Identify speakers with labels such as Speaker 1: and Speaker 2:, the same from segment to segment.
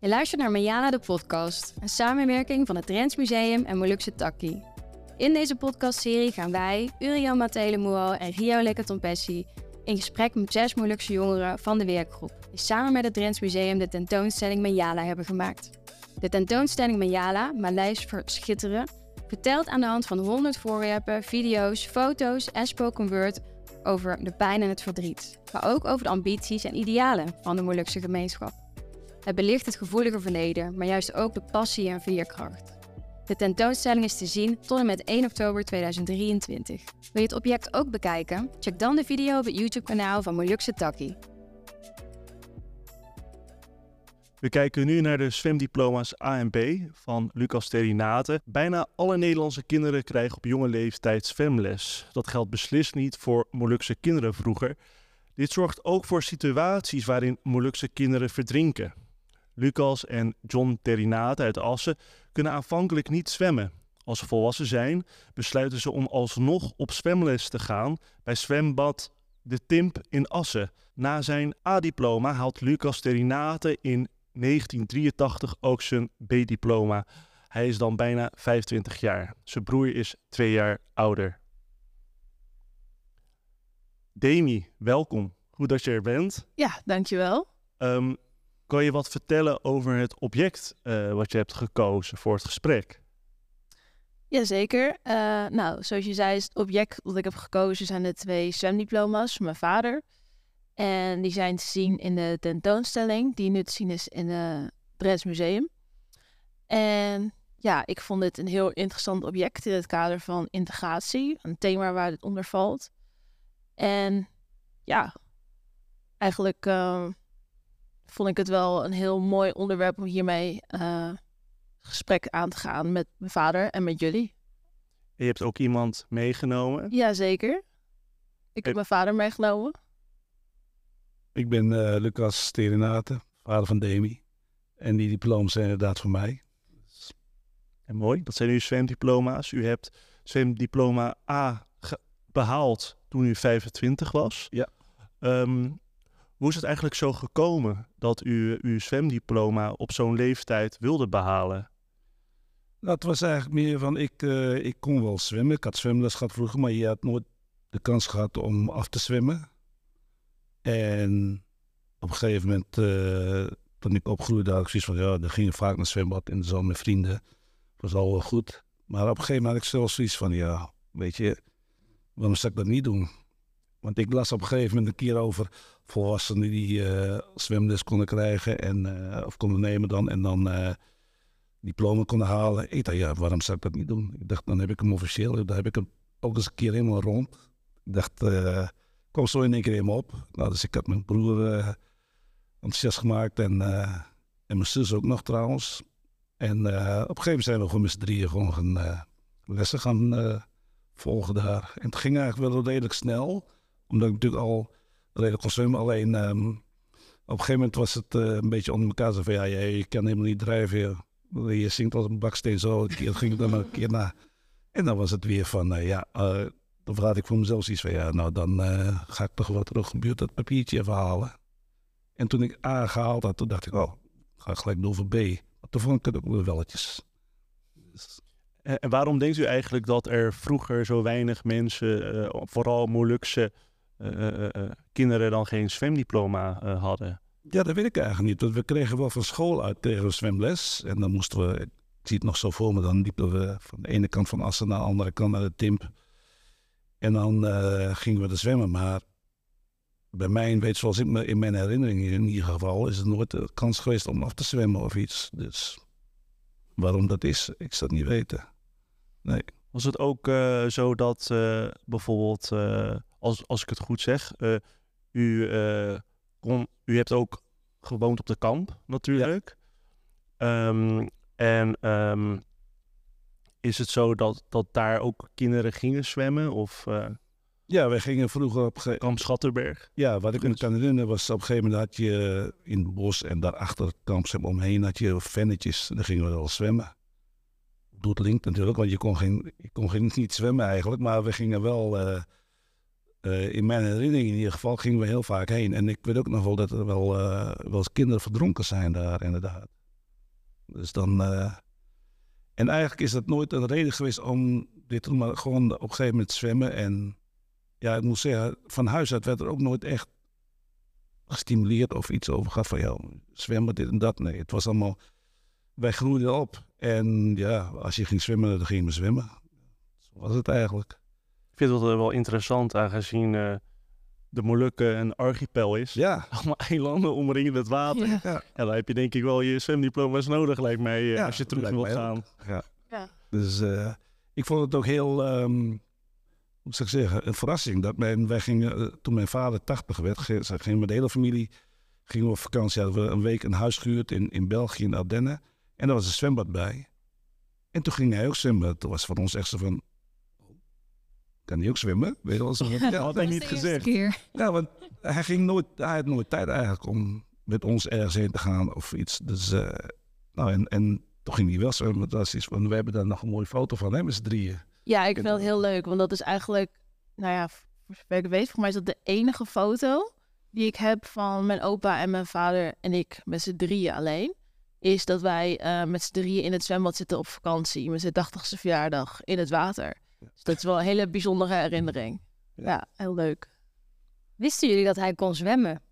Speaker 1: Je luistert naar Mayana de podcast, een samenwerking van het Drents Museum en Molukse Takkie. In deze podcastserie gaan wij, Uriel Matelemuo en Rio Lekatompessi, in gesprek met zes Molukse jongeren van de werkgroep, die samen met het Drents Museum de tentoonstelling Mayala hebben gemaakt. De tentoonstelling Mayala, Maleis voor Schitteren, vertelt aan de hand van 100 voorwerpen, video's, foto's en spoken word over de pijn en het verdriet, maar ook over de ambities en idealen van de Molukse gemeenschap. Het belicht het gevoelige verleden, maar juist ook de passie en veerkracht. De tentoonstelling is te zien tot en met 1 oktober 2023. Wil je het object ook bekijken? Check dan de video op het YouTube-kanaal van Molukse Takkie.
Speaker 2: We kijken nu naar de zwemdiploma's A en B van Lucas Terinate. Bijna alle Nederlandse kinderen krijgen op jonge leeftijd zwemles. Dat geldt beslist niet voor Molukse kinderen vroeger. Dit zorgt ook voor situaties waarin Molukse kinderen verdrinken. Lucas en John Terinate uit Assen kunnen aanvankelijk niet zwemmen. Als ze volwassen zijn, besluiten ze om alsnog op zwemles te gaan bij zwembad De Timp in Assen. Na zijn A-diploma haalt Lucas Terinate in 1983 ook zijn B-diploma. Hij is dan bijna 25 jaar. Zijn broer is twee jaar ouder. Demi, welkom. Goed dat je er bent.
Speaker 3: Ja, dankjewel.
Speaker 2: Um, kan je wat vertellen over het object uh, wat je hebt gekozen voor het gesprek?
Speaker 3: Jazeker. Uh, nou, zoals je zei, het object dat ik heb gekozen zijn de twee zwemdiploma's van mijn vader. En die zijn te zien in de tentoonstelling, die nu te zien is in het Drents Museum. En ja, ik vond dit een heel interessant object in het kader van integratie, een thema waar het onder valt. En ja, eigenlijk uh, vond ik het wel een heel mooi onderwerp om hiermee uh, gesprek aan te gaan met mijn vader en met jullie.
Speaker 2: je hebt ook iemand meegenomen?
Speaker 3: Jazeker. Ik heb mijn vader meegenomen.
Speaker 4: Ik ben uh, Lucas Sterinate, vader van Demi. En die diploma's zijn inderdaad voor mij.
Speaker 2: En mooi, dat zijn uw zwemdiploma's. U hebt zwemdiploma A behaald toen u 25 was.
Speaker 4: Ja.
Speaker 2: Um, hoe is het eigenlijk zo gekomen dat u uw zwemdiploma op zo'n leeftijd wilde behalen?
Speaker 4: Het was eigenlijk meer van, ik, uh, ik kon wel zwemmen. Ik had zwemles gehad vroeger, maar je had nooit de kans gehad om af te zwemmen. En op een gegeven moment, uh, toen ik opgroeide, had ik zoiets van, ja, dan ging je vaak naar het zwembad en zo met vrienden. Dat was al wel goed. Maar op een gegeven moment had ik zelfs zoiets van, ja, weet je, waarom zou ik dat niet doen? Want ik las op een gegeven moment een keer over volwassenen die uh, zwemles konden krijgen en, uh, of konden nemen dan en dan uh, diploma konden halen. Ik dacht, ja, waarom zou ik dat niet doen? Ik dacht, dan heb ik hem officieel, dan heb ik hem ook eens een keer helemaal rond. Ik dacht, uh, kwam zo in één keer helemaal op. Nou, dus ik had mijn broer enthousiast gemaakt en, en mijn zus ook nog trouwens. En op een gegeven moment zijn we gewoon met z'n drieën gewoon lessen gaan volgen daar. En het ging eigenlijk wel redelijk snel omdat ik natuurlijk al redelijk zwemmen. Alleen um, op een gegeven moment was het uh, een beetje onder elkaar. Zo van ja, je, kan helemaal niet drijven. Je, je zingt als een baksteen zo. Een keer ging ik dan maar een keer na. En dan was het weer van uh, ja, uh, dan vraag ik voor mezelf iets van ja, nou dan ga ik toch wat terug gebeurt dat papiertje even halen. En toen ik A gehaald had, toen dacht ik, oh, ga gelijk door voor B. Toen vond ik het ook wel welletjes.
Speaker 2: Dus... En waarom denkt u eigenlijk dat er vroeger zo weinig mensen, vooral Molukse kinderen dan geen zwemdiploma hadden?
Speaker 4: Ja, dat weet ik eigenlijk niet. Want we kregen wel van school uit tegen zwemles. En dan moesten we, ik zie het nog zo voor me, dan liepen we van de ene kant van Assen naar de andere kant naar de Timp. En dan gingen we er zwemmen. Maar bij mij, weet zoals ik me in mijn herinneringen in ieder geval, is het nooit de kans geweest om af te zwemmen of iets. Dus waarom dat is, ik zou het niet weten. Nee.
Speaker 2: Was het ook uh, zo dat uh, bijvoorbeeld, als, als ik het goed zeg, u, kon, u hebt ook gewoond op de kamp natuurlijk. Ja. Um, en um, is het zo dat, dat daar ook kinderen gingen zwemmen? Of,
Speaker 4: ja, wij gingen vroeger op... Ge-
Speaker 2: kamp Schatterberg.
Speaker 4: Ja, wat ik me kan herinneren was op een gegeven moment had je in het bos en daarachter kamp omheen had je vennetjes. En dan gingen we wel zwemmen doet natuurlijk, want je kon, geen, je kon geen, niet zwemmen eigenlijk. Maar we gingen wel, uh, uh, in mijn herinnering in ieder geval, gingen we heel vaak heen. En ik weet ook nog wel dat er wel, uh, wel eens kinderen verdronken zijn daar inderdaad. Dus dan... eh, en eigenlijk is dat nooit een reden geweest om dit te doen, maar gewoon op een gegeven moment zwemmen. En ja, ik moet zeggen, van huis uit werd er ook nooit echt gestimuleerd of iets over gehad van, ja, zwemmen, dit en dat. Nee, het was allemaal, wij groeiden op. En ja, als je ging zwemmen, dan ging je zwemmen. Zo was het eigenlijk.
Speaker 2: Ik vind het wel, wel interessant, aangezien eh, de Molukken een archipel is.
Speaker 4: Ja,
Speaker 2: Allemaal eilanden omringen het water.
Speaker 3: Ja.
Speaker 4: ja.
Speaker 2: Dan heb je denk ik wel je zwemdiploma's nodig, lijkt mij, eh,
Speaker 4: Ja,
Speaker 2: als je terug wilt gaan.
Speaker 4: Ja.
Speaker 3: Ja.
Speaker 4: Dus eh, ik vond het ook heel, ehm, hoe zou ik zeggen, een verrassing. Dat mijn, wij gingen, eh, toen mijn vader 80 werd, ging, met de hele familie gingen we op vakantie. Hadden we een week een huis gehuurd in, in België, in Ardennen. En daar was een zwembad bij. En toen ging hij ook zwemmen. Toen was van ons echt zo van, kan hij ook zwemmen? Weet je wel, zo ja,
Speaker 2: Had hij niet gezegd.
Speaker 1: keer.
Speaker 4: ja, want hij, ging nooit, hij had nooit tijd eigenlijk om met ons ergens heen te gaan of iets. Dus, eh, nou, en, en toen ging hij wel zwemmen. Dat is iets van, we hebben daar nog een mooie foto van, hè, met z'n drieën.
Speaker 3: Ja, ik vind het heel leuk, want dat is eigenlijk, nou ja, voor zover ik weet, voor mij is dat de enige foto die ik heb van mijn opa en mijn vader en ik met z'n drieën alleen. Is dat wij eh, met z'n drieën in het zwembad zitten op vakantie met zijn 80ste verjaardag in het water. Dus dat is wel een hele bijzondere herinnering.
Speaker 4: Ja.
Speaker 3: Heel leuk.
Speaker 1: Wisten jullie dat hij kon zwemmen?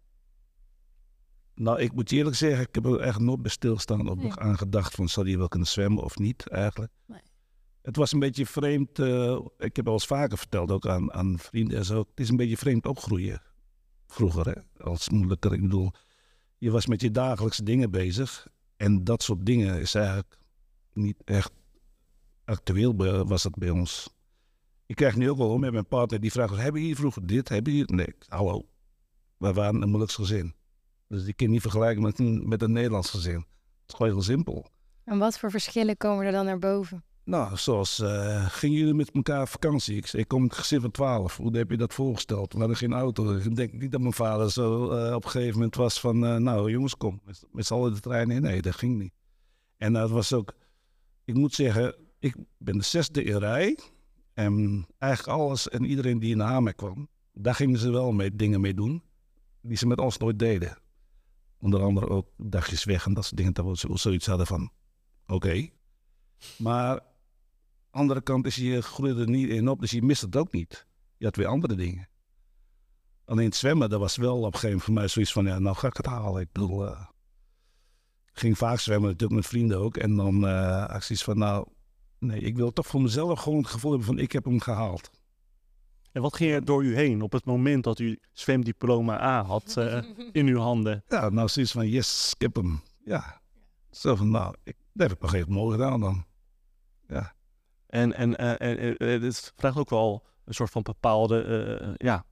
Speaker 4: Nou, ik moet eerlijk zeggen, ik heb er echt nooit bij stilstaan of
Speaker 3: Nee.
Speaker 4: nog aan gedacht van, zou die wel kunnen zwemmen of niet eigenlijk.
Speaker 3: Nee.
Speaker 4: Het was een beetje vreemd, eh, ik heb al eens vaker verteld, ook aan, aan vrienden en zo. Het is een beetje vreemd opgroeien vroeger, hè? als moeilijker. Ik bedoel, je was met je dagelijkse dingen bezig en dat soort dingen is eigenlijk niet echt actueel bij- was dat bij ons. Ik krijg nu ook wel hoor, met mijn partner die vraagt, hebben jullie vroeger dit, hebben jullie... Nee, hallo, wij waren een moeilijks gezin. Dus die kun je niet vergelijken met een, met een Nederlands gezin. Het is gewoon heel simpel.
Speaker 1: En wat voor verschillen komen er dan naar boven?
Speaker 4: Nou, zoals, eh, gingen jullie met elkaar op vakantie? Ik, kom een gezin van twaalf. Hoe heb je dat voorgesteld? We hadden geen auto. Ik denk niet dat mijn vader zo eh, op een gegeven moment was van... eh, nou, jongens, kom. Met, met z'n allen de trein in. Nee, dat ging niet. En dat was ook... Ik moet zeggen, ik ben de zesde in rij. En eigenlijk alles en iedereen die na me kwam... daar gingen ze wel mee, dingen mee doen... die ze met ons nooit deden. Onder andere ook dagjes weg en dat soort dingen. Dat we zo- zoiets hadden van... Oké. Maar andere kant is je groeide er niet in op, dus je mist het ook niet. Je had weer andere dingen. Alleen het zwemmen, dat was wel op een gegeven moment voor mij zoiets van, ja, nou ga ik het halen. Ik bedoel, eh, ik ging vaak zwemmen, natuurlijk met vrienden ook. En dan eh had ik zoiets van, nou, nee, ik wil toch voor mezelf gewoon het gevoel hebben van, ik heb hem gehaald.
Speaker 2: En wat ging er door u heen op het moment dat u zwemdiploma A had eh, in uw handen?
Speaker 4: Ja, nou zoiets van, yes, ik heb hem. Ja. Zo van, nou, ik, dat heb ik gegeven moment mooi gedaan dan. Ja.
Speaker 2: En, en, eh, en eh, dit vraagt ook wel een soort van bepaalde eh, ja,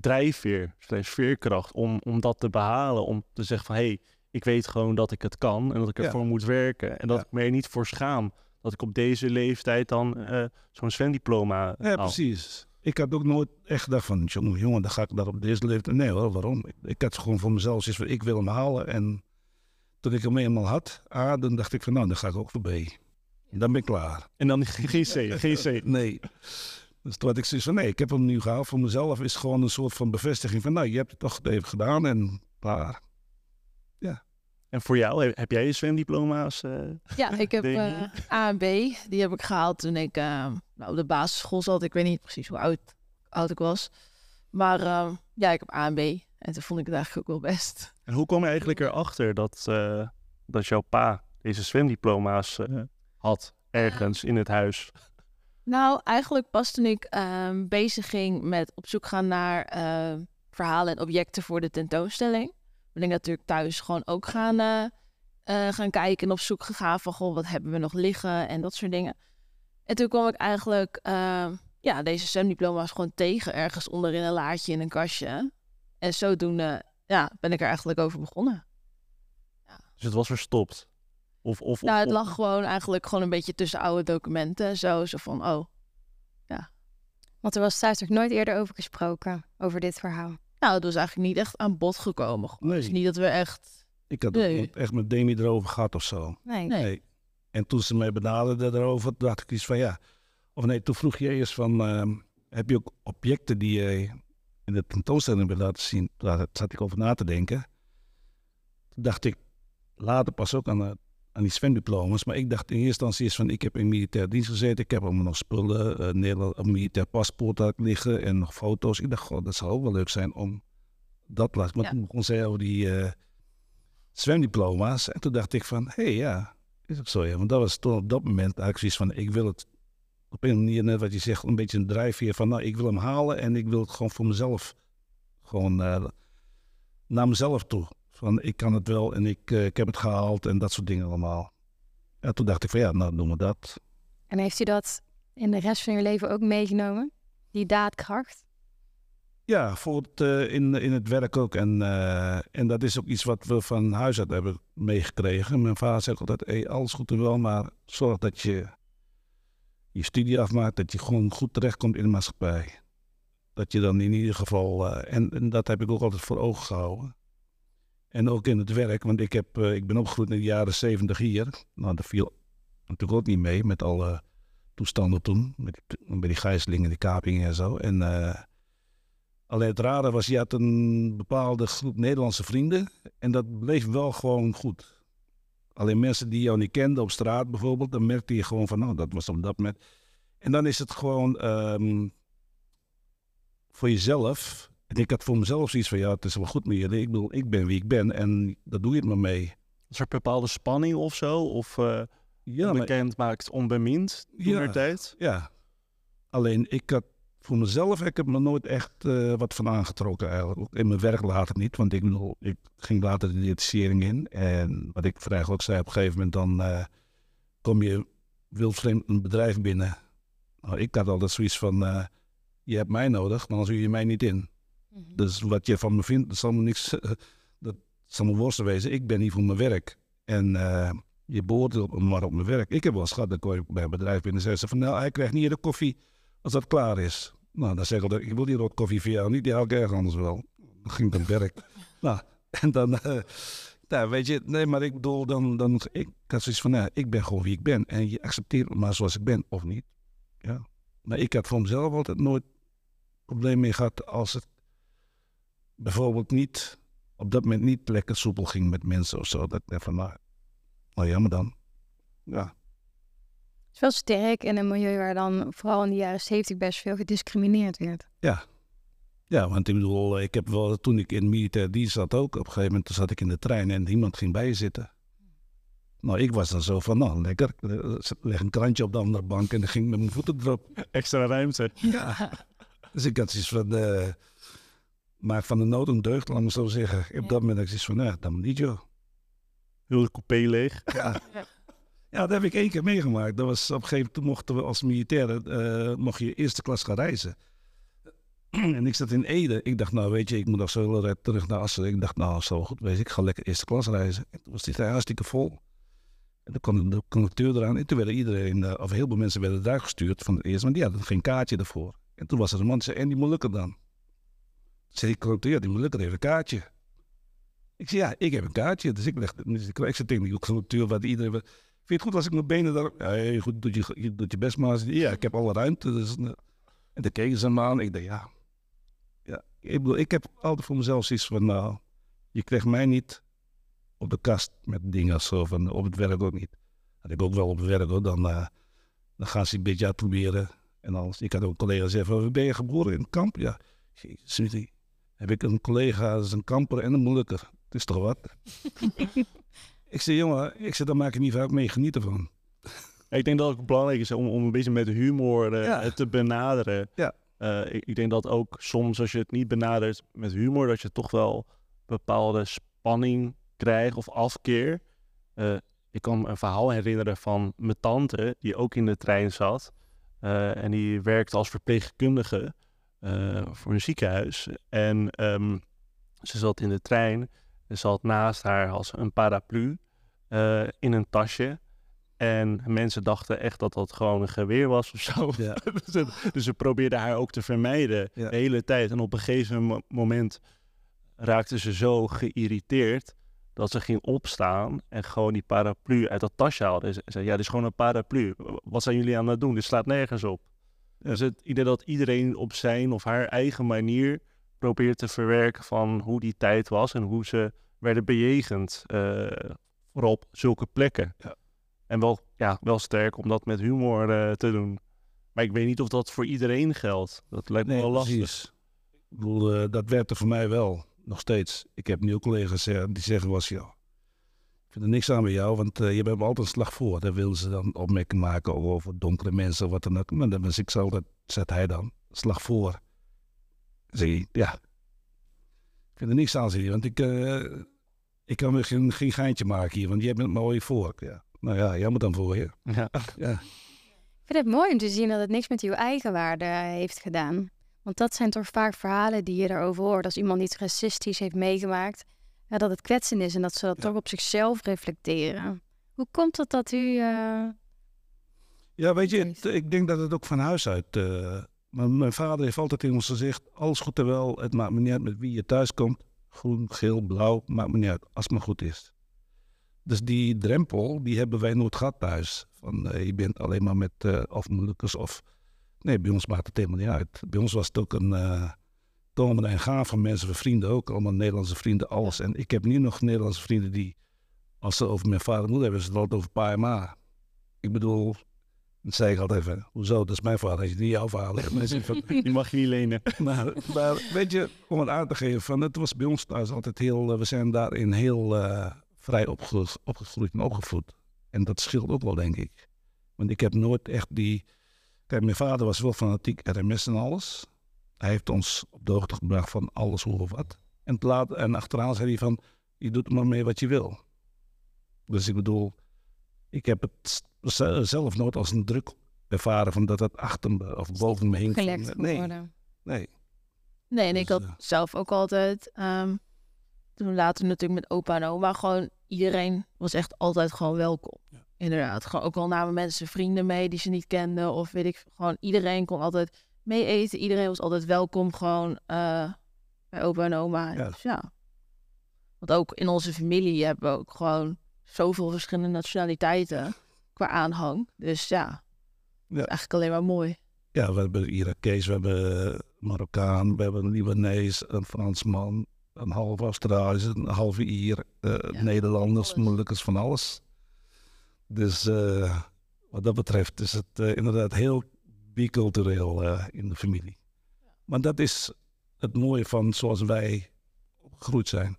Speaker 2: drijfveer, veerkracht om, om dat te behalen. Om te zeggen van, hé, hey, ik weet gewoon dat ik het kan en dat ik
Speaker 4: Ja.
Speaker 2: ervoor moet werken. En dat
Speaker 4: Ja.
Speaker 2: ik me er niet voor schaam dat ik op deze leeftijd dan eh, zo'n zwemdiploma
Speaker 4: Ja,
Speaker 2: haal.
Speaker 4: precies. Ik had ook nooit echt gedacht van, jongen, jongen, dan ga ik daar op deze leeftijd. Nee hoor, waarom? Ik, ik had gewoon voor mezelf zoiets van, ik wil hem halen. En toen ik hem eenmaal had, A, dan dacht ik van, nou, dan ga ik ook voor B. Dan ben ik klaar.
Speaker 2: En dan geen C, geen C.
Speaker 4: Nee. Dus toen had ik zoiets van, nee, ik heb hem nu gehaald. Voor mezelf is gewoon een soort van bevestiging van, nou, je hebt het toch even gedaan en klaar.
Speaker 2: En voor jou, heb, jij je zwemdiploma's? eh?
Speaker 3: Ja, ik heb eh, A en B. Die heb ik gehaald toen ik eh, nou, op de basisschool zat. Ik weet niet precies hoe oud, oud ik was. Maar eh, ja, ik heb A en B. En toen vond ik het eigenlijk ook wel best.
Speaker 2: En hoe kwam je eigenlijk erachter dat, eh, dat jouw pa deze zwemdiploma's eh, had ergens in het huis?
Speaker 3: Nou, eigenlijk pas toen ik ehm, bezig ging met op zoek gaan naar eh, verhalen en objecten voor de tentoonstelling. Ben ik natuurlijk thuis gewoon ook gaan, eh, eh, gaan kijken en op zoek gegaan van, goh, wat hebben we nog liggen en dat soort dingen. En toen kwam ik eigenlijk, eh, ja, deze zwemdiploma's gewoon tegen ergens onder in een laadje in een kastje. En zodoende, ja, ben ik er eigenlijk over begonnen.
Speaker 2: Dus het was verstopt. Of, of,
Speaker 3: nou, het
Speaker 2: of-
Speaker 3: lag gewoon eigenlijk gewoon een beetje tussen oude documenten en zo. Zo van, oh,
Speaker 1: Want er was thuis nog nooit eerder over gesproken, over dit verhaal.
Speaker 3: Nou, het was eigenlijk niet echt aan bod gekomen.
Speaker 4: Nee.
Speaker 3: Het is niet dat we echt...
Speaker 4: Ik had
Speaker 3: Nee.
Speaker 4: echt met Demi erover gehad of zo.
Speaker 1: Nee.
Speaker 3: Nee.
Speaker 4: Nee. En toen ze mij benaderden erover, dacht ik iets van ja. Of nee, toen vroeg je eerst van, ehm, heb je ook objecten die je in de tentoonstelling wil laten zien? Daar zat ik over na te denken. Toen dacht ik later pas ook aan, het- aan die zwemdiploma's. Maar ik dacht in eerste instantie is van, ik heb in militair dienst gezeten. Ik heb allemaal nog spullen, eh Nederland, een militair paspoort ik liggen en nog foto's. Ik dacht, god, dat zou ook wel leuk zijn om dat laat. Maar
Speaker 3: Ja.
Speaker 4: toen begon zij over die eh, zwemdiploma's. En toen dacht ik van, hé hey, ja, is ook zo ja. Want dat was toen op dat moment eigenlijk zoiets van, ik wil het op een manier, net wat je zegt, een beetje een drijfveer van, nou, ik wil hem halen en ik wil het gewoon voor mezelf, gewoon eh, naar mezelf toe. Van, ik kan het wel en ik, eh, ik heb het gehaald en dat soort dingen allemaal. Ja, toen dacht ik van, ja, nou, doen we dat.
Speaker 1: En heeft u dat in de rest van uw leven ook meegenomen? Die daadkracht?
Speaker 4: Ja, voor het, eh, in, in het werk ook. En, eh, en dat is ook iets wat we van huis uit hebben meegekregen. Mijn vader zegt altijd, hey, alles goed en wel, maar zorg dat je je studie afmaakt, dat je gewoon goed terechtkomt in de maatschappij. Dat je dan in ieder geval, en, en dat heb ik ook altijd voor ogen gehouden. En ook in het werk, want ik, heb, eh, ik ben opgegroeid in de jaren zeventig hier. Nou, dat viel natuurlijk ook niet mee met alle toestanden toen. Met, die- met die gijzelingen, die kapingen en zo. En... eh, Alleen het rare was, je had een bepaalde groep Nederlandse vrienden. En dat bleef wel gewoon goed. Alleen mensen die jou niet kenden op straat bijvoorbeeld, dan merkte je gewoon van, nou, dat was op dat moment. En dan is het gewoon ehm, voor jezelf. En ik had voor mezelf zoiets van, ja, het is wel goed met jullie. Ik bedoel, ik ben wie ik ben en daar doe je het maar mee.
Speaker 2: Is er bepaalde spanning of zo? Of eh
Speaker 4: Ja, maar
Speaker 2: bekend maakt onbemind
Speaker 4: Ja.
Speaker 2: tijd?
Speaker 4: Ja. Alleen ik had voor mezelf, ik heb me nooit echt eh, wat van aangetrokken eigenlijk. Ook in mijn werk later niet, want ik bedoel, ik ging later de diëtisering in. En wat ik vrij ook zei, op een gegeven moment dan eh, kom je wildvreemd een bedrijf binnen. Nou, ik had altijd zoiets van, eh, je hebt mij nodig, maar dan zie je mij niet in. Dus wat je van me vindt, dat zal me niks, dat zal me worsten wezen. Ik ben hier voor mijn werk. En eh, je beoordeelt me maar op mijn werk. Ik heb wel eens gehad, dan kom je bij een bedrijf binnen en zeggen ze van, nou, hij krijgt niet de koffie als dat klaar is. Nou, dan zeg ik ik wil die rot koffie voor jou niet, die haal ik ergens anders wel. Dan ging ik aan het werk. nou, en dan, eh, nou, weet je, nee, maar ik bedoel, dan, dan ik had zoiets van, nou, ik ben gewoon wie ik ben. En je accepteert me maar zoals ik ben, of niet. Ja. Maar ik had voor mezelf altijd nooit probleem mee gehad als het bijvoorbeeld niet, op dat moment niet lekker soepel ging met mensen of zo. Dat ik van, nou, nou jammer dan. Ja,
Speaker 1: Het is wel sterk in een milieu waar dan vooral in de jaren 70 best veel gediscrimineerd werd.
Speaker 4: Ja, want ik bedoel, ik heb wel, toen ik in militair dienst zat ook, op een gegeven moment zat ik in de trein en iemand ging bij je zitten. Nou, ik was dan zo van, nou, lekker, eh, leg een krantje op de andere bank en dan ging ik met mijn voeten erop.
Speaker 2: Extra ruimte.
Speaker 4: Ja. dus ik had zoiets van, eh, maak van de nood een deugd, laat me zo zeggen. Op
Speaker 1: Ja.
Speaker 4: dat moment had ik zoiets van, nou, dat moet niet joh.
Speaker 2: Heel de coupé leeg.
Speaker 4: Ja. ja, dat heb ik één keer meegemaakt. Dat was op een gegeven moment, toen mochten we als militairen, eh, mocht je eerste klas gaan reizen. en ik zat in Ede. Ik dacht, nou weet je, ik moet nog zo heel red terug naar Assen. Ik dacht, nou, zo goed wezen, ik ga lekker eerste klas reizen. En toen was die trein hartstikke vol. En toen kwam de conducteur eraan. En toen werden iedereen, eh, of heel veel mensen werden eruit gestuurd van het eerste. Want die hadden geen kaartje ervoor. En toen was er een man die zei, en die moet lukken dan. Zei die conducteur, die lukken, heeft een kaartje. Ik zei, ja, ik heb een kaartje. Dus ik leg, dus ik, zei tegen die conducteur, wat iedereen... Vind je het goed als ik mijn benen daar... Ja, goed, doe je, je doet je best maar. Ja, ik heb alle ruimte. Dus, eh, en toen keken ze me aan. Ik dacht, ja... ja ik, bedoel, ik heb altijd voor mezelf zoiets van, nou... Je krijgt mij niet op de kast met dingen of zo. Van, op het werk ook niet. Had ik ook wel op het werk hoor. Dan, eh, dan gaan ze een beetje uitproberen. En alles. Ik had ook een collega van, ben je geboren in een kamp? Ja. Jezus. Heb ik een collega, dat is een kamper en een moeilijker. Het is toch wat? ik zei, jongen, ik zei, daar maak ik niet vaak mee, geniet ervan.
Speaker 2: Ik denk dat het ook belangrijk is om, om een beetje met humor eh,
Speaker 4: Ja.
Speaker 2: te benaderen.
Speaker 4: Ja.
Speaker 2: Eh, ik, ik denk dat ook soms als je het niet benadert met humor, dat je toch wel bepaalde spanning krijgt of afkeer. Eh, ik kan me een verhaal herinneren van mijn tante, die ook in de trein zat. eh, en die werkte als verpleegkundige eh, voor een ziekenhuis. En ehm, ze zat in de trein. En ze had naast haar als een paraplu eh, in een tasje. En mensen dachten echt dat dat gewoon een geweer was of zo.
Speaker 4: Ja.
Speaker 2: dus, dus ze probeerden haar ook te vermijden
Speaker 4: Ja.
Speaker 2: de hele tijd. En op een gegeven mo- moment raakte ze zo geïriteerd dat ze ging opstaan en gewoon die paraplu uit dat tasje haalde. En ze zei, ja, dit is gewoon een paraplu. Wat zijn jullie aan het doen? Dit slaat nergens op. Dus het idee dat iedereen op zijn of haar eigen manier probeert te verwerken van hoe die tijd was en hoe ze werden bejegend. eh, vooral op zulke plekken.
Speaker 4: Ja.
Speaker 2: En wel, ja, wel sterk om dat met humor eh, te doen. Maar ik weet niet of dat voor iedereen geldt. Dat lijkt me wel lastig.
Speaker 4: precies. Ik bedoel, eh, dat werkte voor mij wel, nog steeds. Ik heb ook collega's eh, die zeggen was, ja, ik vind er niks aan bij jou, want eh, je bent me altijd een slag voor. Daar willen ze dan opmerkingen maken over donkere mensen, wat dan ook. Maar dan was ik zo, dat zet hij dan, slag voor. Je, ja, ik vind er niks aan, zie je, want ik, eh, ik kan weer geen, geen geintje maken hier, want jij bent mooi voor. Ja. Nou ja, jij moet dan voor je.
Speaker 2: Ja.
Speaker 4: Ja.
Speaker 1: Ik vind het mooi om te zien dat het niks met uw eigen waarde heeft gedaan. Want dat zijn toch vaak verhalen die je daarover hoort. Als iemand iets racistisch heeft meegemaakt, ja, dat het kwetsend is en dat ze dat
Speaker 4: Ja.
Speaker 1: toch op zichzelf reflecteren. Hoe komt het dat u... eh,
Speaker 4: Ja, weet je, het- ik denk dat het ook van huis uit. maar mijn vader heeft altijd tegen ons gezegd: alles goed en wel. Het maakt me niet uit met wie je thuis komt. Groen, geel, blauw, maakt me niet uit. Als het maar goed is. Dus die drempel, die hebben wij nooit gehad thuis. Van eh, je bent alleen maar met of moeilijkers of. Nee, bij ons maakt het helemaal niet uit. Bij ons was het ook een tomen en gaan van mensen, van vrienden ook. Allemaal Nederlandse vrienden, alles. En ik heb nu nog Nederlandse vrienden die, als ze over mijn vader en moeder hebben, ze het altijd over pa en ma. Ik bedoel, dan zei ik altijd even, hoezo, dat is mijn vader, dat is niet jouw vader.
Speaker 2: Die mag je niet lenen.
Speaker 4: maar, maar weet je, om het aan te geven, van, het was bij ons thuis altijd heel, eh, we zijn daarin heel eh, vrij opge- opgegroeid en opgevoed. En dat scheelt ook wel, denk ik. Want ik heb nooit echt die... Kijk, mijn vader was wel fanatiek RMS en alles. Hij heeft ons op de hoogte gebracht van alles hoe of wat. En, te laat, en achteraan zei hij van, je doet maar mee wat je wil. Dus ik bedoel, ik heb het zelf nooit als een druk ervaren van dat het achter me of boven me hing. eh,
Speaker 1: moet
Speaker 4: nee,
Speaker 1: worden?
Speaker 4: nee.
Speaker 3: Nee, en ik
Speaker 4: Dus,
Speaker 3: had
Speaker 4: eh,
Speaker 3: zelf ook altijd, ehm, toen later natuurlijk met opa en oma, gewoon iedereen was echt altijd gewoon welkom.
Speaker 4: Ja.
Speaker 3: Inderdaad, gewoon ook al namen mensen vrienden mee die ze niet kenden of weet ik, gewoon iedereen kon altijd mee eten. Iedereen was altijd welkom gewoon eh, bij opa en oma.
Speaker 4: Ja.
Speaker 3: Dus ja. Want ook in onze familie hebben we ook gewoon zoveel verschillende nationaliteiten qua aanhang. Dus ja,
Speaker 4: Ja.
Speaker 3: is eigenlijk alleen maar mooi.
Speaker 4: Ja, we hebben Irakees, we hebben eh, Marokkaan, we hebben een Libanees, een Fransman, een half Australisch, een halve Ier, eh,
Speaker 3: Ja,
Speaker 4: Nederlanders,
Speaker 3: alles.
Speaker 4: moeilijkers van alles. Dus wat dat betreft is het inderdaad heel bicultureel eh, in de familie. Maar dat is het mooie van zoals wij opgegroeid zijn.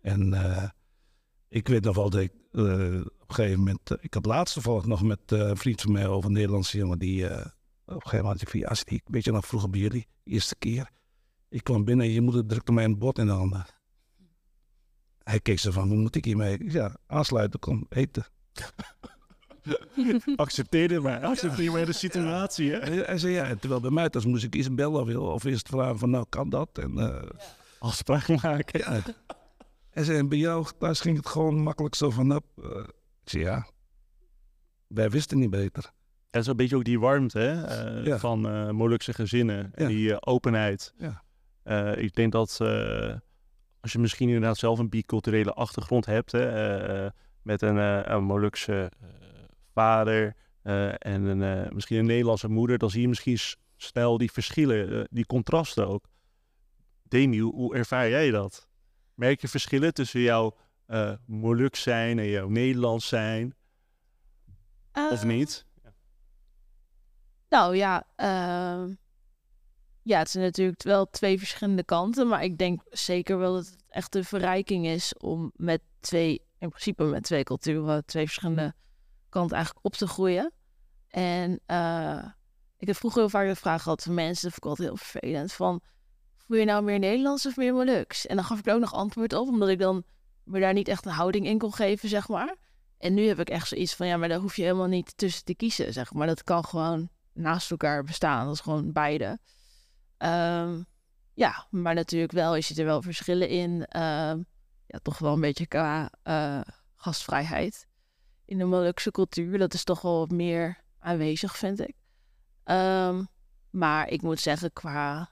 Speaker 4: En eh, ik weet nog ik eh, op een gegeven moment... ik had laatst toevallig nog met een vriend van mij over een Nederlandse jongen die... op een gegeven moment had ik van, ja, zit ik weet je nog vroeger bij jullie, eerste keer. Ik kwam binnen en je moeder drukte mij een bord in de handen. Hij keek zo van, hoe moet ik hiermee? Ja, aansluiten, kom, eten.
Speaker 2: Accepteer dit maar. Accepteer maar de situatie, hè?
Speaker 4: Hij, hij zei, ja, terwijl bij mij thuis moest ik iets bellen of, wil- of eerst vragen van, nou, kan dat? En eh,
Speaker 2: Afspraak maken.
Speaker 4: ja. Hij zei, en bij jou thuis ging het gewoon makkelijk zo van, op. eh, ik zei, ja, wij wisten niet beter.
Speaker 2: En zo een beetje ook die warmte hè, eh,
Speaker 4: Ja.
Speaker 2: van eh Molukse gezinnen. En
Speaker 4: Ja.
Speaker 2: die eh, openheid.
Speaker 4: Ja.
Speaker 2: Eh, ik denk dat eh, als je misschien inderdaad zelf een biculturele achtergrond hebt. Hè, eh, eh, met een, eh, een Molukse eh, vader eh, en een, eh, misschien een Nederlandse moeder. Dan zie je misschien snel die verschillen, eh, die contrasten ook. Demi, hoe, ervaar jij dat? Merk je verschillen tussen jouw eh Moluks zijn en jouw Nederlands zijn? Of
Speaker 3: Eh,
Speaker 2: niet?
Speaker 3: Nou ja, ehm, ja, het zijn natuurlijk wel twee verschillende kanten. Maar ik denk zeker wel dat het echt een verrijking is om met twee, in principe met twee culturen, twee verschillende kanten eigenlijk op te groeien. En eh, ik heb vroeger heel vaak de vraag gehad van mensen, dat vond ik altijd heel vervelend, van voel je nou meer Nederlands of meer Moluks? En dan gaf ik er ook nog antwoord op, omdat ik dan me daar niet echt een houding in kon geven, zeg maar. En nu heb ik echt zoiets van, ja, maar daar hoef je helemaal niet tussen te kiezen, zeg maar. Dat kan gewoon naast elkaar bestaan. Dat is gewoon beide. Ehm, ja, maar natuurlijk wel, je ziet er wel verschillen in. Ehm, ja, toch wel een beetje qua eh, gastvrijheid. In de Molukse cultuur, dat is toch wel meer aanwezig, vind ik. Ehm, maar ik moet zeggen, qua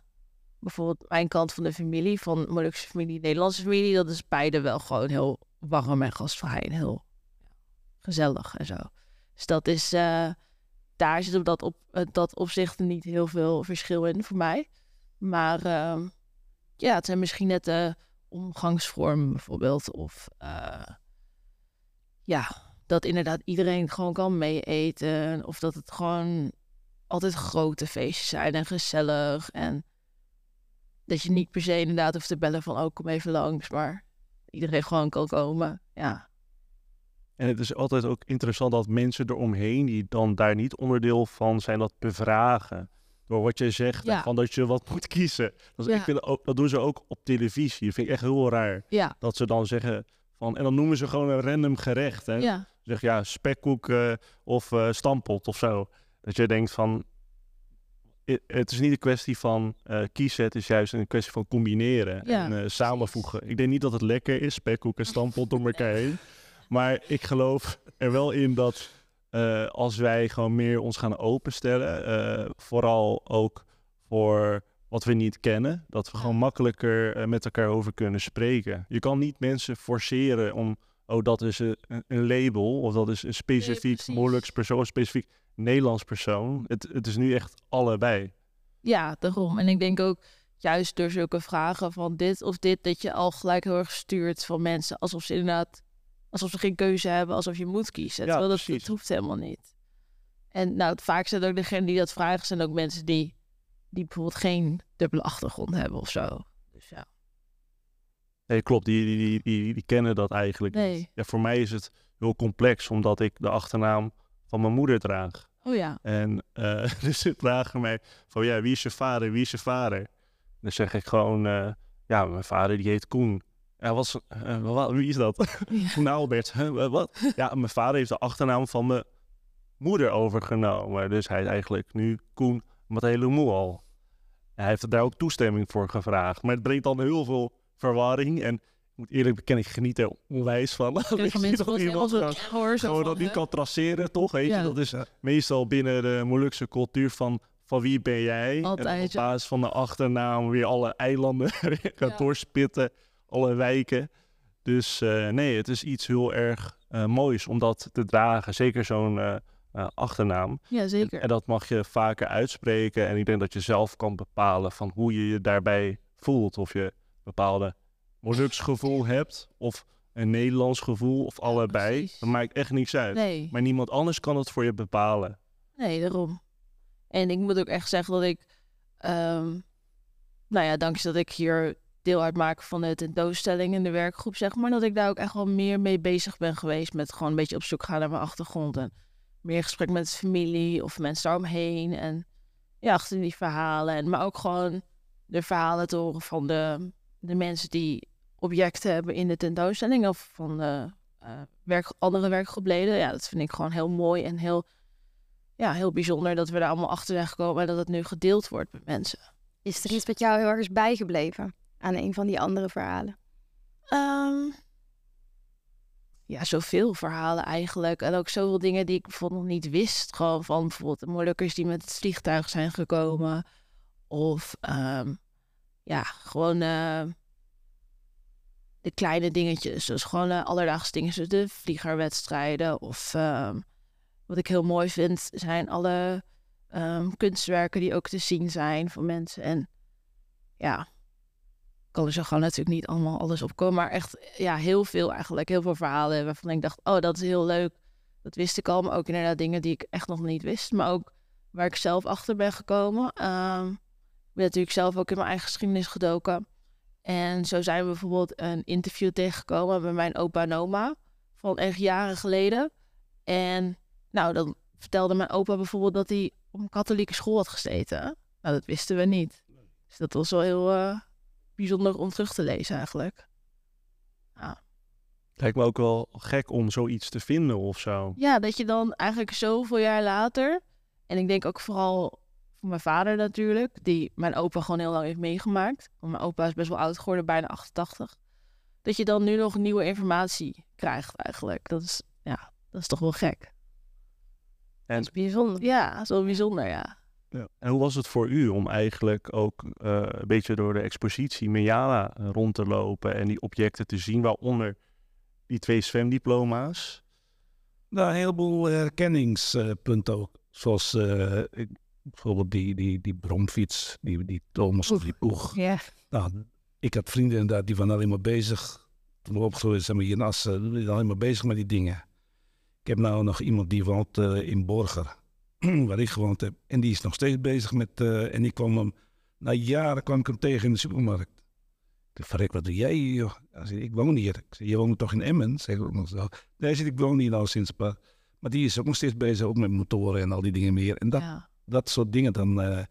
Speaker 3: bijvoorbeeld mijn kant van de familie, van Molukse familie, Nederlandse familie, dat is beide wel gewoon heel warm en gastvrij en heel gezellig en zo. Dus dat is, eh, daar zit op dat, op eh, dat opzicht niet heel veel verschil in voor mij. Maar ehm, ja, het zijn misschien net de omgangsvormen bijvoorbeeld. Of eh, ja, dat inderdaad iedereen gewoon kan meeeten. Of dat het gewoon altijd grote feestjes zijn en gezellig. En dat je niet per se inderdaad hoeft te bellen van, oh, kom even langs. Maar iedereen gewoon kan komen, ja.
Speaker 2: En het is altijd ook interessant dat mensen eromheen, die dan daar niet onderdeel van zijn, dat bevragen. Door wat je zegt,
Speaker 3: Ja.
Speaker 2: van dat je wat moet kiezen. Dus
Speaker 3: Ja.
Speaker 2: ik vind ook, dat doen ze ook op televisie. Dat vind ik echt heel raar.
Speaker 3: Ja,
Speaker 2: Dat ze dan zeggen van, en dan noemen ze gewoon een random gerecht. Hè?
Speaker 3: ja,
Speaker 2: Ja, spekkoek eh, of eh stampot of zo. Dat je denkt van, het is niet een kwestie van eh, kiezen, het is juist een kwestie van combineren
Speaker 3: Ja,
Speaker 2: en samenvoegen. Ik denk niet dat het lekker is, spekkoek en stampot door elkaar heen. Maar ik geloof er wel in dat als wij gewoon meer ons gaan openstellen, vooral ook voor wat we niet kennen, dat we gewoon makkelijker met elkaar over kunnen spreken. Je kan niet mensen forceren om, oh dat is een, een label of dat is een specifiek. Molux persoon, specifiek Nederlands persoon. Het, het is nu echt allebei.
Speaker 3: ja, daarom. En ik denk ook, juist door zulke vragen van dit of dit, dat je al gelijk heel erg stuurt van mensen. Alsof ze inderdaad, alsof ze geen keuze hebben, alsof je moet kiezen.
Speaker 2: Ja,
Speaker 3: Terwijl dat, dat hoeft helemaal niet. En nou, vaak zijn ook degenen die dat vragen, zijn ook mensen die, die bijvoorbeeld geen dubbele achtergrond hebben of zo. Ja.
Speaker 2: Nee, klopt. Die, die, die, die, kennen dat eigenlijk niet.
Speaker 3: Nee.
Speaker 2: Ja, voor mij is het heel complex, omdat ik de achternaam van mijn moeder draag.
Speaker 3: Oh ja.
Speaker 2: En eh, dus ze vragen mij van, ja, wie is je vader? Wie is je vader? Dan zeg ik gewoon, eh, ja, mijn vader die heet Koen. Ja, wat, is- eh, wat, wie is dat?
Speaker 3: ja.
Speaker 2: Koen Albert. Huh, wat? Ja, mijn vader heeft de achternaam van mijn moeder overgenomen. Dus hij is eigenlijk nu Koen Matelemoe al. Hij heeft daar ook toestemming voor gevraagd. Maar het brengt dan heel veel verwarring. En ik moet eerlijk bekennen, ik geniet er onwijs van. Dat
Speaker 3: mensen
Speaker 2: dat iemand gewoon- dat niet kan traceren, toch? Weet
Speaker 3: Ja.
Speaker 2: je, dat is meestal binnen de Molukse cultuur van van wie ben jij?
Speaker 3: Altijd,
Speaker 2: en op basis van de achternaam weer alle eilanden gaan
Speaker 3: Ja.
Speaker 2: doorspitten, alle wijken. Dus eh, nee, het is iets heel erg eh, moois om dat te dragen. Zeker zo'n eh, eh, achternaam.
Speaker 3: Ja, zeker.
Speaker 2: En dat mag je vaker uitspreken. En ik denk dat je zelf kan bepalen van hoe je je daarbij voelt. Of je bepaalde gevoel hebt. Of een Nederlands gevoel. Of allebei.
Speaker 3: precies.
Speaker 2: Dat maakt echt niks uit.
Speaker 3: Nee.
Speaker 2: Maar niemand anders kan het voor je bepalen.
Speaker 3: Nee, daarom. En ik moet ook echt zeggen dat ik, ehm, nou ja, dankzij dat ik hier deel uitmaak van de tentoonstelling in de werkgroep, zeg maar, dat ik daar ook echt wel meer mee bezig ben geweest met gewoon een beetje op zoek gaan naar mijn achtergrond en meer gesprek met familie of mensen daaromheen en ja, achter die verhalen en maar ook gewoon de verhalen te horen van de, de mensen die objecten hebben in de tentoonstelling of van de eh, werk, andere werkgroepleden. Ja, dat vind ik gewoon heel mooi en heel ja, heel bijzonder dat we daar allemaal achter zijn gekomen en dat het nu gedeeld wordt met mensen.
Speaker 1: Is er iets wat jou heel erg is bijgebleven aan een van die andere verhalen?
Speaker 3: Ehm, ja, zoveel verhalen eigenlijk. En ook zoveel dingen die ik bijvoorbeeld nog niet wist. Gewoon van bijvoorbeeld de Molukkers die met het vliegtuig zijn gekomen. Of ehm, ja, gewoon eh, de kleine dingetjes. Dus gewoon eh, alledaagse dingen zoals de vliegerwedstrijden. Of ehm, wat ik heel mooi vind zijn alle ehm, kunstwerken die ook te zien zijn van mensen. En ja, ik kan er zo gewoon natuurlijk niet allemaal alles opkomen. Maar echt, ja, heel veel eigenlijk. Heel veel verhalen waarvan ik dacht, oh, dat is heel leuk. Dat wist ik al. Maar ook inderdaad dingen die ik echt nog niet wist. Maar ook waar ik zelf achter ben gekomen. Ik ben natuurlijk zelf ook in mijn eigen geschiedenis gedoken. En zo zijn we bijvoorbeeld een interview tegengekomen met mijn opa en oma. Van echt jaren geleden. En nou, dan vertelde mijn opa bijvoorbeeld dat hij op een katholieke school had gezeten. Nou, dat wisten we niet. Dus dat was wel heel eh, bijzonder om terug te lezen eigenlijk.
Speaker 2: Lijkt me ook wel gek om zoiets te vinden of zo.
Speaker 3: Ja, dat je dan eigenlijk zoveel jaar later... En ik denk ook vooral voor mijn vader natuurlijk... die mijn opa gewoon heel lang heeft meegemaakt. Want mijn opa is best wel oud geworden, bijna 88. Dat je dan nu nog nieuwe informatie krijgt eigenlijk. Dat is, ja, dat is toch wel gek.
Speaker 1: Dat is bijzonder.
Speaker 3: Ja, dat is wel bijzonder, ja.
Speaker 2: Ja. En hoe was het voor u om eigenlijk ook eh, een beetje door de expositie Mejala eh, rond te lopen en die objecten te zien, waaronder die twee zwemdiploma's?
Speaker 4: Nou, een heleboel herkenningspunten ook. Zoals eh, ik, bijvoorbeeld die, die, die bromfiets, die, die Thomas of die Poeg.
Speaker 1: Ja.
Speaker 4: Nou, ik had vrienden inderdaad die waren alleen maar bezig. Toen we opgegroeid zijn we hier in Assen, die waren alleen maar bezig met die dingen. heb nou nog iemand die woont eh, in Borger, waar ik gewoond heb. En die is nog steeds bezig met, eh, en ik kwam hem, na jaren kwam ik hem tegen in de supermarkt. Ik dacht, verrek, wat doe jij hier, joh? Zei, ik woon hier. Ik zei, je woont toch in Emmen? Zeg ik ook nog zo. Nee, hij zei, ik woon hier nou sinds een paar... Maar die is ook nog steeds bezig, ook met motoren en al die dingen meer. En dat,
Speaker 3: Ja.
Speaker 4: Dat soort dingen, dan eh,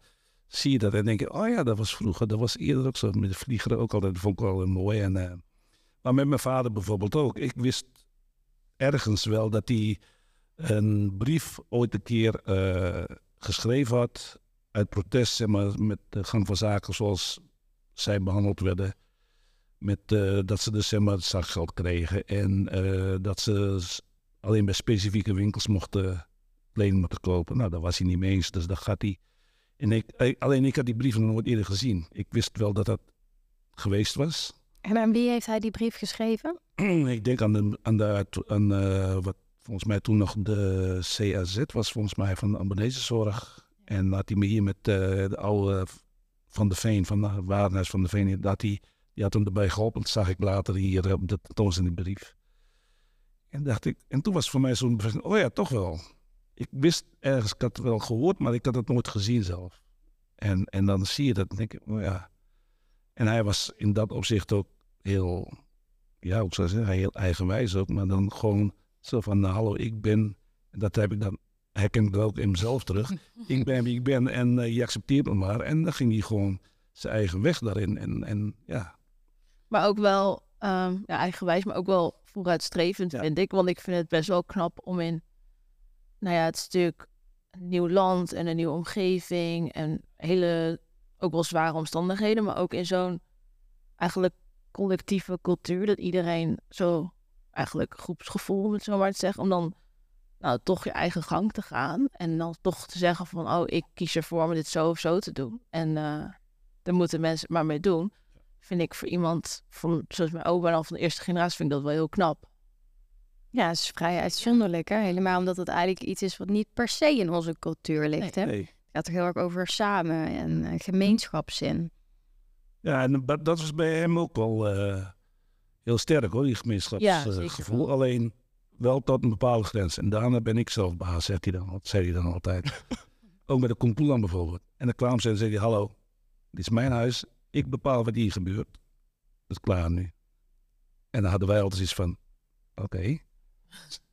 Speaker 4: zie je dat en denk je, oh ja, dat was vroeger. Dat was eerder ook zo, met de vliegeren ook altijd, dat vond ik wel mooi. En, eh, maar met mijn vader bijvoorbeeld ook. Ik wist ergens wel dat hij een brief ooit een keer eh, geschreven had uit protest, zeg maar, met de gang van zaken zoals zij behandeld werden. Met, dat ze dus zeg maar, zakgeld kregen en dat ze alleen bij specifieke winkels mochten kleding moeten kopen. Nou, daar was hij niet mee eens, dus dat gaat hij. En ik, eh, alleen ik had die brief nog nooit eerder gezien. Ik wist wel dat dat geweest was.
Speaker 1: En aan wie heeft hij die brief geschreven?
Speaker 4: ik denk aan, de, aan, de, aan eh, wat volgens mij toen nog de CAZ was, volgens mij van de abonneezorg. En had hij me hier met eh, de oude Van de Veen, van het Warenhuis van de Veen, dat hij, die had hem erbij geholpen. Dat zag ik later hier op de tentoonstelling brief. En, dacht ik, en toen was het voor mij zo'n bevestiging, oh ja, toch wel. Ik wist ergens, ik had het wel gehoord, maar ik had het nooit gezien zelf. En, en dan zie je dat en denk ik, oh ja. En hij was in dat opzicht ook heel ja, hoe zou ik zeggen, heel eigenwijs ook, maar dan gewoon zo van, nou, hallo, ik ben, en dat heb ik dan, herken ik ook in mezelf terug. ik ben wie ik ben en eh, je accepteert me maar. En dan ging hij gewoon zijn eigen weg daarin. En, en ja,
Speaker 3: Maar ook wel ehm, ja, eigenwijs, maar ook wel vooruitstrevend,
Speaker 4: Ja.
Speaker 3: vind ik. Want ik vind het best wel knap om in, nou ja, het stuk nieuw land en een nieuwe omgeving en hele, ook wel zware omstandigheden, maar ook in zo'n eigenlijk collectieve cultuur, dat iedereen zo eigenlijk groepsgevoel, om het zo maar te zeggen, om dan nou toch je eigen gang te gaan en dan toch te zeggen van, oh, ik kies ervoor om dit zo of zo te doen. En eh daar moeten mensen maar mee doen vind ik voor iemand van, zoals mijn opa en al van de eerste generatie, vind ik dat wel heel knap.
Speaker 1: Ja, het is vrij uitzonderlijk, hè? Helemaal omdat het eigenlijk iets is wat niet per se in onze cultuur ligt, hè?
Speaker 4: nee.
Speaker 1: Het gaat toch heel erg over samen en eh, gemeenschapszin.
Speaker 4: Ja, en dat was bij hem ook wel eh, heel sterk hoor, die gemeenschapsgevoel. Alleen wel tot een bepaalde grens. En daarna ben ik zelf baas, zegt hij dan. Dat zei hij dan altijd. ook met de Kompoelan bijvoorbeeld. En dan kwam ze en zei hij, hallo, dit is mijn huis. Ik bepaal wat hier gebeurt. Dat is klaar nu. En dan hadden wij altijd iets van, oké.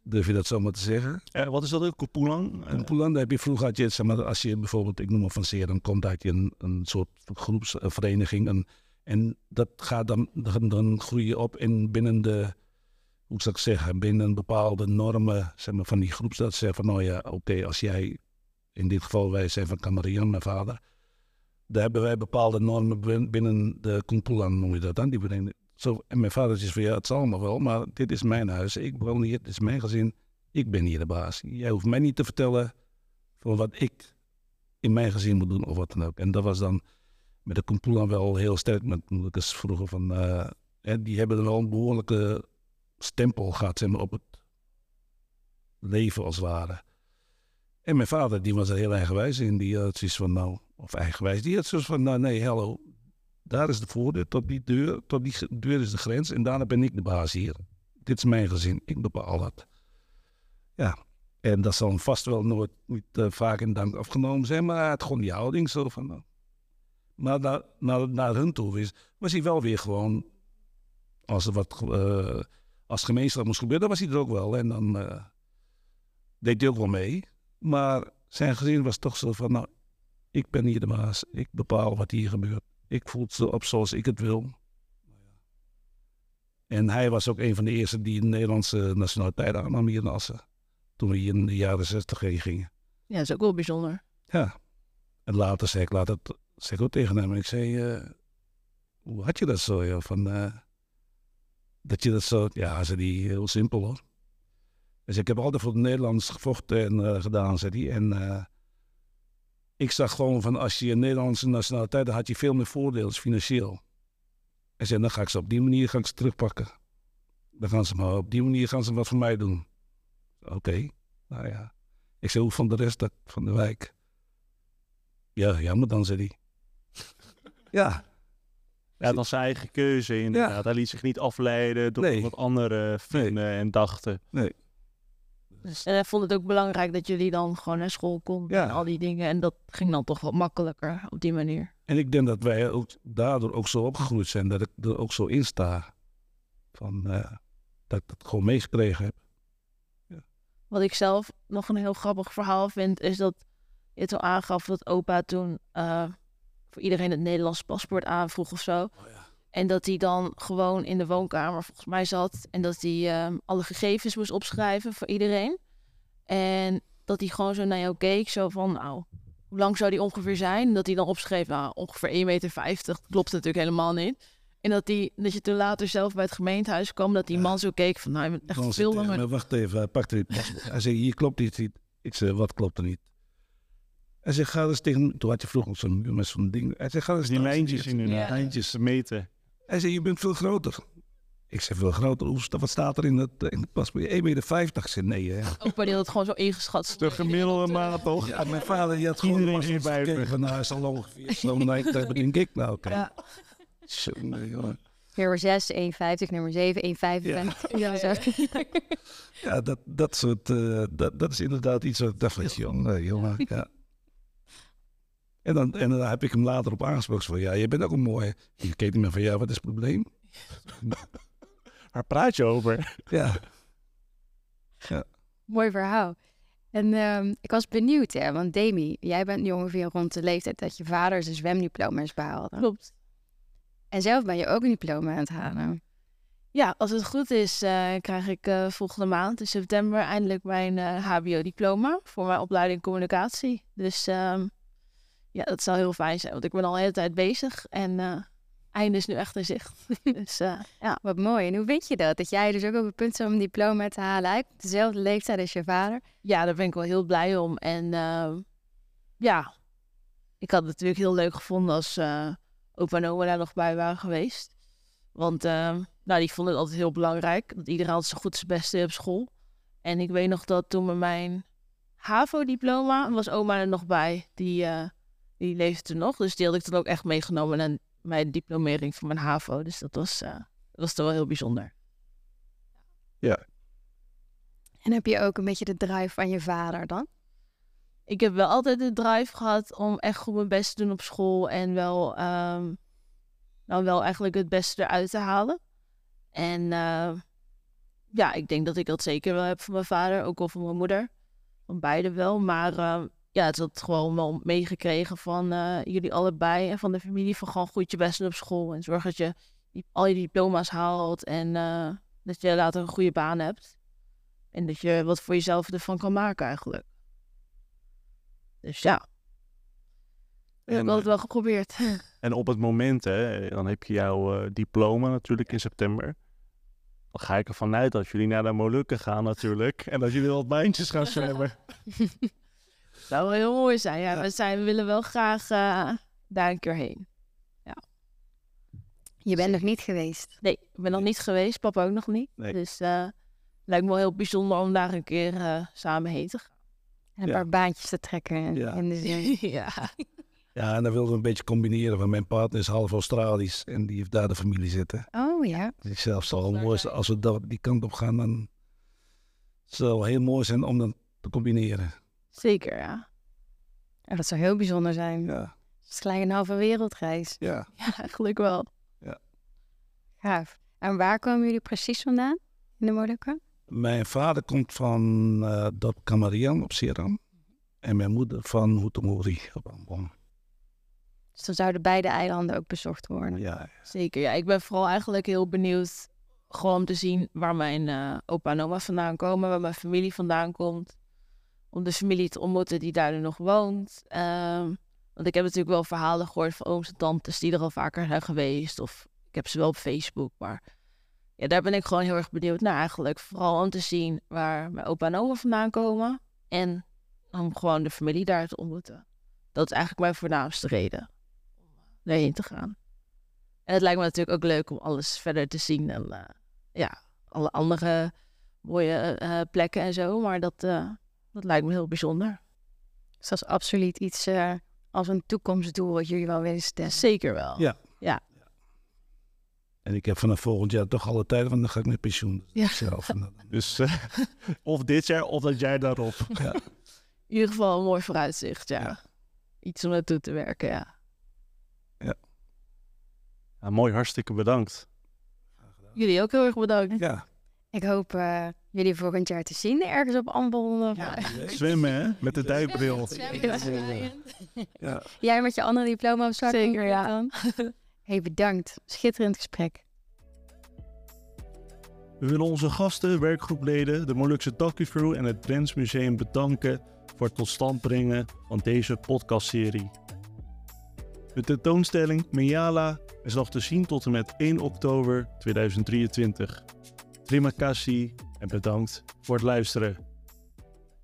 Speaker 4: Durf je dat zomaar te zeggen?
Speaker 2: Eh, wat is dat ook, Koepoelang? Eh,
Speaker 4: In Poeland heb je vroeger had je, zeg maar, als je bijvoorbeeld, ik noem maar van dan komt uit je een, een soort groepsvereniging. Een, en dat gaat dan, dan, dan groei je op in binnen de, hoe zou ik zeggen, binnen bepaalde normen zeg maar, van die groep. Dat ze zeggen van, nou ja, oké, als jij, in dit geval wij zijn van Camarian, mijn vader. Daar hebben wij bepaalde normen bin- binnen de Kumpulan, noem je dat dan. Die vereniging. Zo, en mijn vader zegt van, ja, het zal allemaal wel, maar dit is mijn huis. Ik woon hier, dit is mijn gezin. Ik ben hier de baas. Jij hoeft mij niet te vertellen van wat ik in mijn gezin moet doen of wat dan ook. En dat was dan met de Kumpulan wel heel sterk. Met is vroeger van, eh, die hebben wel een behoorlijke stempel gehad op het leven als het ware. En mijn vader, die was er heel eigenwijs in. Die had zoiets van, nou, of eigenwijs, die had zoiets van, nou nee, hallo. Daar is de voordeur, tot die deur, tot die deur is de grens. En daarna ben ik de baas hier. Dit is mijn gezin, ik bepaal dat. Ja, en dat zal vast wel nooit niet, eh, vaak in dank afgenomen zijn, maar had gewoon die houding zo van. nou. Maar naar, hun toe was hij wel weer gewoon. Als er wat eh, als gemeenschap moest gebeuren, dan was hij er ook wel. En dan eh, deed hij ook wel mee. Maar zijn gezin was toch zo van: nou, ik ben hier de baas, ik bepaal wat hier gebeurt. Ik voel het op zoals ik het wil. En hij was ook een van de eerste die de Nederlandse nationaliteit aannam hier in Assen toen we hier in de jaren zestig heen gingen.
Speaker 3: Ja, dat is ook wel bijzonder.
Speaker 4: Ja. En later zei ik, laat het, zei ik ook tegen hem. En ik zei, eh, hoe had je dat zo? joh? Van, eh, dat je dat zo... Ja, zei die heel simpel hoor. Dus ik heb altijd voor het Nederlands gevochten en eh, gedaan, zei hij. En eh, ik zag gewoon van, als je een Nederlandse nationaliteit, dan had je veel meer voordelen financieel. Hij zei, dan ga ik ze op die manier ga ik ze terugpakken. Dan gaan ze maar op die manier gaan ze wat voor mij doen. Oké, nou ja. Ik zei, hoe van de rest dat, van de wijk? Ja, jammer dan, zei hij. ja,
Speaker 2: Ja, dat was zijn eigen keuze inderdaad. Hij liet zich niet afleiden door
Speaker 4: Nee.
Speaker 2: wat anderen vinden en dachten.
Speaker 4: Dus
Speaker 3: En hij vond het ook belangrijk dat jullie dan gewoon naar school konden
Speaker 4: Ja.
Speaker 3: en al die dingen. En dat ging dan toch wat makkelijker op die manier.
Speaker 4: En ik denk dat wij ook daardoor ook zo opgegroeid zijn, dat ik er ook zo in sta. Van, eh, dat ik dat gewoon meegekregen heb.
Speaker 3: Wat ik zelf nog een heel grappig verhaal vind, is dat je toen aangaf dat opa toen eh, voor iedereen het Nederlands paspoort aanvroeg of zo. En dat hij dan gewoon in de woonkamer volgens mij zat en dat hij ehm, alle gegevens moest opschrijven voor iedereen. En dat hij gewoon zo naar jou keek, zo van, nou, hoe lang zou die ongeveer zijn? En dat hij dan opschreef, nou, ongeveer 1,50 meter. Dat klopt natuurlijk helemaal niet. En dat, die, dat je toen later zelf bij het gemeentehuis kwam, dat die
Speaker 4: Ja.
Speaker 3: man zo keek van, nou, je bent
Speaker 4: Dan
Speaker 3: echt
Speaker 4: zit
Speaker 3: veel
Speaker 4: hij,
Speaker 3: langer.
Speaker 4: maar wacht even, hij pakte dit paspoort. Hij zei, hier klopt iets niet. Ik zei, wat klopt er niet? Hij zei, ga eens tegen... Toen had je vroeger zo'n muur met zo'n ding. Hij zei, ga eens
Speaker 2: Die lijntjes inderdaad.
Speaker 3: Ja.
Speaker 2: Lijntjes te meten.
Speaker 4: Hij zei, je bent veel groter. Ik zei, veel groter? Wat staat er in het, eh, in het paspoort? 1,50 meter. Ik zei, nee hè.
Speaker 3: Die had het gewoon zo ingeschat.
Speaker 2: De gemiddelde maat toch?
Speaker 4: Ja, mijn vader die had gewoon
Speaker 2: Iedereen vijven.
Speaker 4: gekeken van, nou, hij zal ongeveer zo'n hebben, denk ik. Nou.
Speaker 3: Ja.
Speaker 4: Zo, nee, jongen.
Speaker 1: Nummer 6, 1,50. Nummer 7, 1,55. Ja, zo.
Speaker 4: Ja, dat, dat soort, eh, dat, dat is inderdaad iets wat ik dacht van, jongen, jongen, ja. En dan, en dan heb ik hem later op aangesproken van, ja, je bent ook een mooie. Je keek niet meer van, ja, wat is het probleem?
Speaker 2: Waar praat je over?
Speaker 4: Ja,
Speaker 1: Mooi verhaal. En ehm, ik was benieuwd, hè, want Demi, jij bent nu ongeveer rond de leeftijd dat je vader zijn zwemdiploma's behaalde.
Speaker 3: Klopt.
Speaker 1: En zelf ben je ook een diploma aan het halen.
Speaker 3: Ja, als het goed is, eh, krijg ik eh, volgende maand in september eindelijk mijn eh, HBO-diploma voor mijn opleiding communicatie. Dus ehm, ja, dat zou heel fijn zijn, want ik ben al de hele tijd bezig en eh einde is nu echt in zicht. dus eh, ja,
Speaker 1: Wat mooi. En hoe weet je dat? Dat jij dus ook op het punt bent om een diploma te halen. Op dezelfde leeftijd als je vader.
Speaker 3: ja, daar ben ik wel heel blij om. En ehm, ja, ik had het natuurlijk heel leuk gevonden als eh opa en oma daar nog bij waren geweest. Want nou, die vonden het altijd heel belangrijk. Dat iedereen altijd zo goed zijn best deed op school. En ik weet nog dat toen met mijn HAVO-diploma was oma er nog bij. Die, eh, die leefde toen nog. Dus die had ik dan ook echt meegenomen naar mijn diplomering van mijn HAVO. Dus dat was, eh, dat was toch wel heel bijzonder.
Speaker 1: En heb je ook een beetje de drive van je vader dan?
Speaker 3: ik heb wel altijd de drive gehad om echt goed mijn best te doen op school en wel, ehm, nou wel eigenlijk het beste eruit te halen. En eh, ja, ik denk dat ik dat zeker wel heb van mijn vader, ook al van mijn moeder. Van beide wel. Maar eh, ja, het had gewoon wel meegekregen van eh, jullie allebei en van de familie van gewoon goed je best doen op school. En zorg dat je die, al je diploma's haalt en eh, dat je later een goede baan hebt. En dat je wat voor jezelf ervan kan maken eigenlijk. Dus ja, heb ik
Speaker 2: En,
Speaker 3: altijd wel geprobeerd.
Speaker 2: En op het moment, hè, dan heb je jouw eh, diploma natuurlijk in september. Dan ga ik ervan uit dat jullie naar de Molukken gaan natuurlijk. En dat jullie wat baantjes gaan zwemmen.
Speaker 3: zou wel heel mooi zijn. Ja, we, zijn, we willen wel graag eh, daar een keer heen.
Speaker 1: Je bent nog niet geweest.
Speaker 3: Nee, ik ben nog niet geweest, papa ook nog niet.
Speaker 2: Nee.
Speaker 3: Dus eh lijkt me wel heel bijzonder om daar een keer eh, samen heen te gaan.
Speaker 1: En een
Speaker 4: Ja.
Speaker 1: paar baantjes te trekken
Speaker 4: Ja.
Speaker 1: in de zin.
Speaker 3: ja.
Speaker 4: ja, en dan wilden we een beetje combineren, want mijn partner is half Australisch en die heeft daar de familie zitten.
Speaker 1: Oh ja.
Speaker 4: Dus ik zelf zal mooi
Speaker 3: zijn.
Speaker 4: als we die kant op gaan, dan zal het heel mooi zijn om dat te combineren.
Speaker 3: Zeker, ja.
Speaker 1: Oh, dat zou heel bijzonder zijn.
Speaker 4: Ja,
Speaker 1: Het is gelijk een halve wereldreis.
Speaker 4: ja.
Speaker 3: Ja, eigenlijk wel.
Speaker 1: Gaaf. En waar komen jullie precies vandaan in de Molukken?
Speaker 4: Mijn vader komt van eh dorp Kamarian op Seram. En mijn moeder van Houtomori op Ambon.
Speaker 1: Dus dan zouden beide eilanden ook bezocht worden.
Speaker 4: Ja,
Speaker 3: Zeker, ja. Ik ben vooral eigenlijk heel benieuwd gewoon om te zien waar mijn eh, opa en oma vandaan komen, waar mijn familie vandaan komt. Om de familie te ontmoeten die daar nu nog woont. Ehm, want ik heb natuurlijk wel verhalen gehoord van ooms en tantes die er al vaker zijn geweest. Of ik heb ze wel op Facebook, maar ja, daar ben ik gewoon heel erg benieuwd naar eigenlijk. Vooral om te zien waar mijn opa en oma vandaan komen. En om gewoon de familie daar te ontmoeten. Dat is eigenlijk mijn voornaamste reden om daarheen te gaan. En het lijkt me natuurlijk ook leuk om alles verder te zien. En eh, ja, alle andere mooie eh, plekken en zo. Maar dat, eh, dat lijkt me heel bijzonder.
Speaker 1: Dus dat is absoluut iets eh, als een toekomstdoel wat jullie wel willen stellen.
Speaker 3: Zeker wel.
Speaker 4: Ja. En ik heb vanaf volgend jaar toch alle tijd, want dan ga ik met pensioen.
Speaker 3: Ja.
Speaker 4: Zelf. Dan-
Speaker 2: Dus eh, of dit jaar of dat jij daarop.
Speaker 3: In ieder geval een mooi vooruitzicht, ja.
Speaker 4: Ja.
Speaker 3: Iets om naartoe te werken, ja.
Speaker 2: Ja, mooi, hartstikke bedankt.
Speaker 3: Jullie ook heel erg bedankt.
Speaker 4: ja.
Speaker 1: Ik hoop eh, jullie volgend jaar te zien ergens op Ambel. of-
Speaker 2: Zwemmen, hè? Met de duikbril.
Speaker 4: Ja.
Speaker 1: Jij met je andere diploma op zak.
Speaker 3: Zeker, ja.
Speaker 1: hey, bedankt. Schitterend gesprek.
Speaker 2: We willen onze gasten, werkgroepleden, de Molukse Crew en het Drents Museum bedanken voor het tot stand brengen van deze podcastserie. De tentoonstelling Meala is nog te zien tot en met 1 oktober 2023. Kasih en bedankt voor het luisteren.